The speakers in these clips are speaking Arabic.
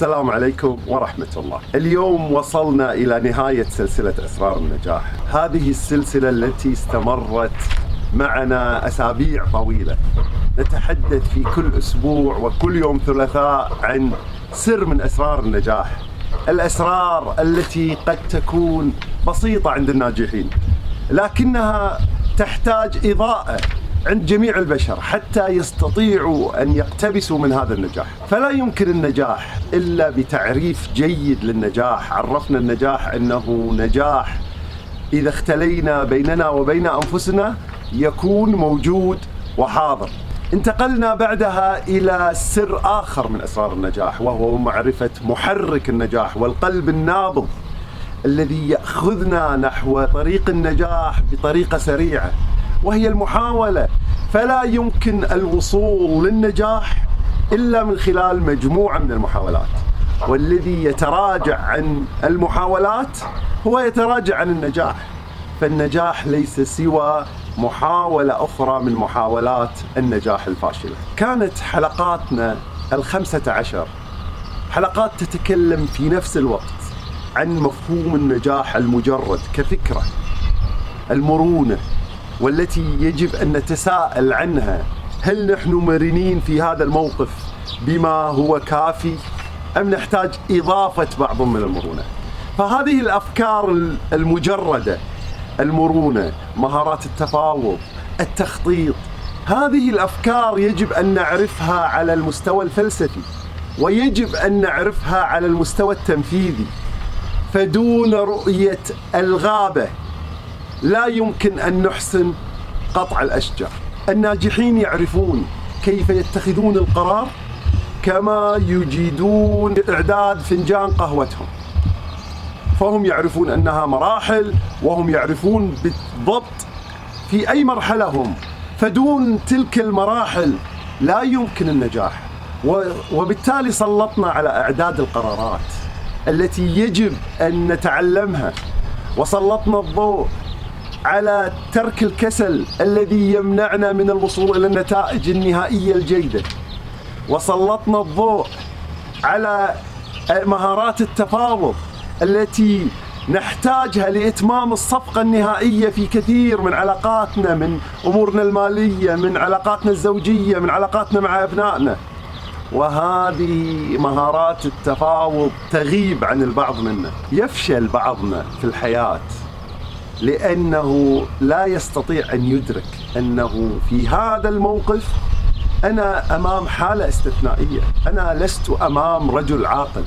السلام عليكم ورحمة الله. اليوم وصلنا إلى نهاية سلسلة أسرار النجاح. هذه السلسلة التي استمرت معنا أسابيع طويلة. نتحدث في كل أسبوع وكل يوم ثلاثاء عن سر من أسرار النجاح. الأسرار التي قد تكون بسيطة عند الناجحين لكنها تحتاج إضاءة عند جميع البشر حتى يستطيعوا أن يقتبسوا من هذا النجاح، فلا يمكن النجاح إلا بتعريف جيد للنجاح، عرفنا النجاح أنه نجاح. إذا اختلينا بيننا وبين أنفسنا يكون موجود وحاضر. انتقلنا بعدها إلى سر آخر من اسرار النجاح وهو معرفة محرك النجاح والقلب النابض الذي يأخذنا نحو طريق النجاح بطريقة سريعة. وهي المحاولة. فلا يمكن الوصول للنجاح إلا من خلال مجموعة من المحاولات. والذي يتراجع عن المحاولات هو يتراجع عن النجاح. فالنجاح ليس سوى محاولة أخرى من محاولات النجاح الفاشلة. كانت حلقاتنا الخمسة عشر. حلقات تتكلم في نفس الوقت عن مفهوم النجاح المجرد كفكرة المرونة والتي يجب أن نتساءل عنها. هل نحن مرنين في هذا الموقف بما هو كافي أم نحتاج إضافة بعض من المرونة؟ فهذه الأفكار المجردة المرونة مهارات التفاوض التخطيط هذه الأفكار يجب أن نعرفها على المستوى الفلسفي ويجب أن نعرفها على المستوى التنفيذي. فدون رؤية الغابة لا يمكن أن نحسن قطع الأشجار. الناجحين يعرفون كيف يتخذون القرار كما يجيدون إعداد فنجان قهوتهم. فهم يعرفون أنها مراحل وهم يعرفون بالضبط في أي مرحلة هم. فدون تلك المراحل لا يمكن النجاح. وبالتالي سلطنا على إعداد القرارات التي يجب أن نتعلمها. وسلطنا الضوء على ترك الكسل الذي يمنعنا من الوصول إلى النتائج النهائية الجيدة. وسلطنا الضوء على مهارات التفاوض التي نحتاجها لإتمام الصفقة النهائية في كثير من علاقاتنا من أمورنا المالية من علاقاتنا الزوجية من علاقاتنا مع أبنائنا. وهذه مهارات التفاوض تغيب عن البعض منا يفشل بعضنا في الحياة. لأنه لا يستطيع أن يدرك أنه في هذا الموقف أنا أمام حالة استثنائية، أنا لست أمام رجل عاقل.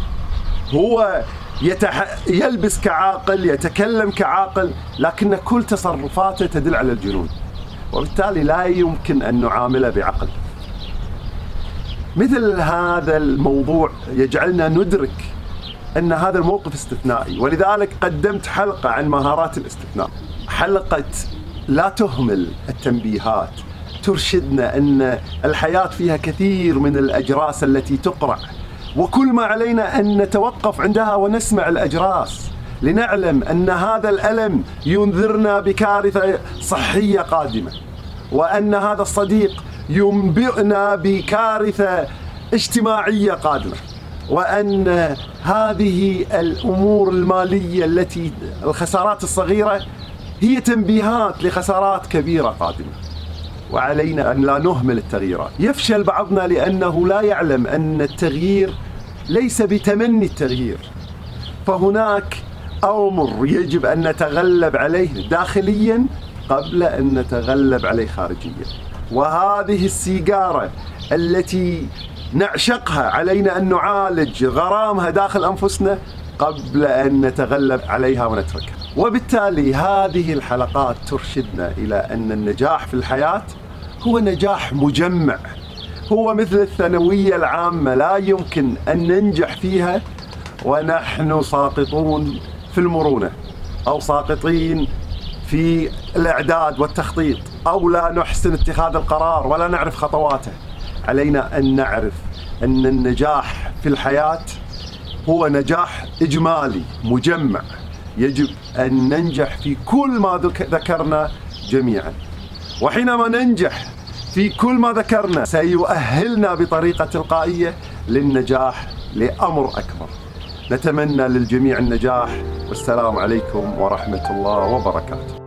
هو يتح... يلبس كعاقل، يتكلم كعاقل، لكن كل تصرفاته تدل على الجنون. وبالتالي لا يمكن أن نعامله بعقل. مثل هذا الموضوع يجعلنا ندرك أن هذا الموقف استثنائي. ولذلك قدمت حلقة عن مهارات الاستثناء. حلقة لا تهمل التنبيهات. ترشدنا أن الحياة فيها كثير من الأجراس التي تقرع وكل ما علينا أن نتوقف عندها ونسمع الأجراس. لنعلم أن هذا الألم ينذرنا بكارثة صحية قادمة. وأن هذا الصديق ينبئنا بكارثة اجتماعية قادمة. وأن هذه الأمور المالية التي الخسارات الصغيرة هي تنبيهات لخسارات كبيرة قادمة. وعلينا أن لا نهمل التغييرات. يفشل بعضنا لأنه لا يعلم أن التغيير ليس بتمني التغيير. فهناك أمر يجب أن نتغلب عليه داخليا قبل أن نتغلب عليه خارجيا. وهذه السيجارة التي نعشقها. علينا أن نعالج غرامها داخل أنفسنا قبل أن نتغلب عليها ونتركها. وبالتالي هذه الحلقات ترشدنا إلى أن النجاح في الحياة هو نجاح مجمع. هو مثل الثانوية العامة لا يمكن أن ننجح فيها ونحن ساقطون في المرونة أو ساقطين في الإعداد والتخطيط أو لا نحسن اتخاذ القرار ولا نعرف خطواته. علينا أن نعرف أن النجاح في الحياة هو نجاح إجمالي مجمع. يجب أن ننجح في كل ما ذكرنا جميعا. وحينما ننجح في كل ما ذكرنا سيؤهلنا بطريقة تلقائية للنجاح لأمر أكبر. نتمنى للجميع النجاح. والسلام عليكم ورحمة الله وبركاته.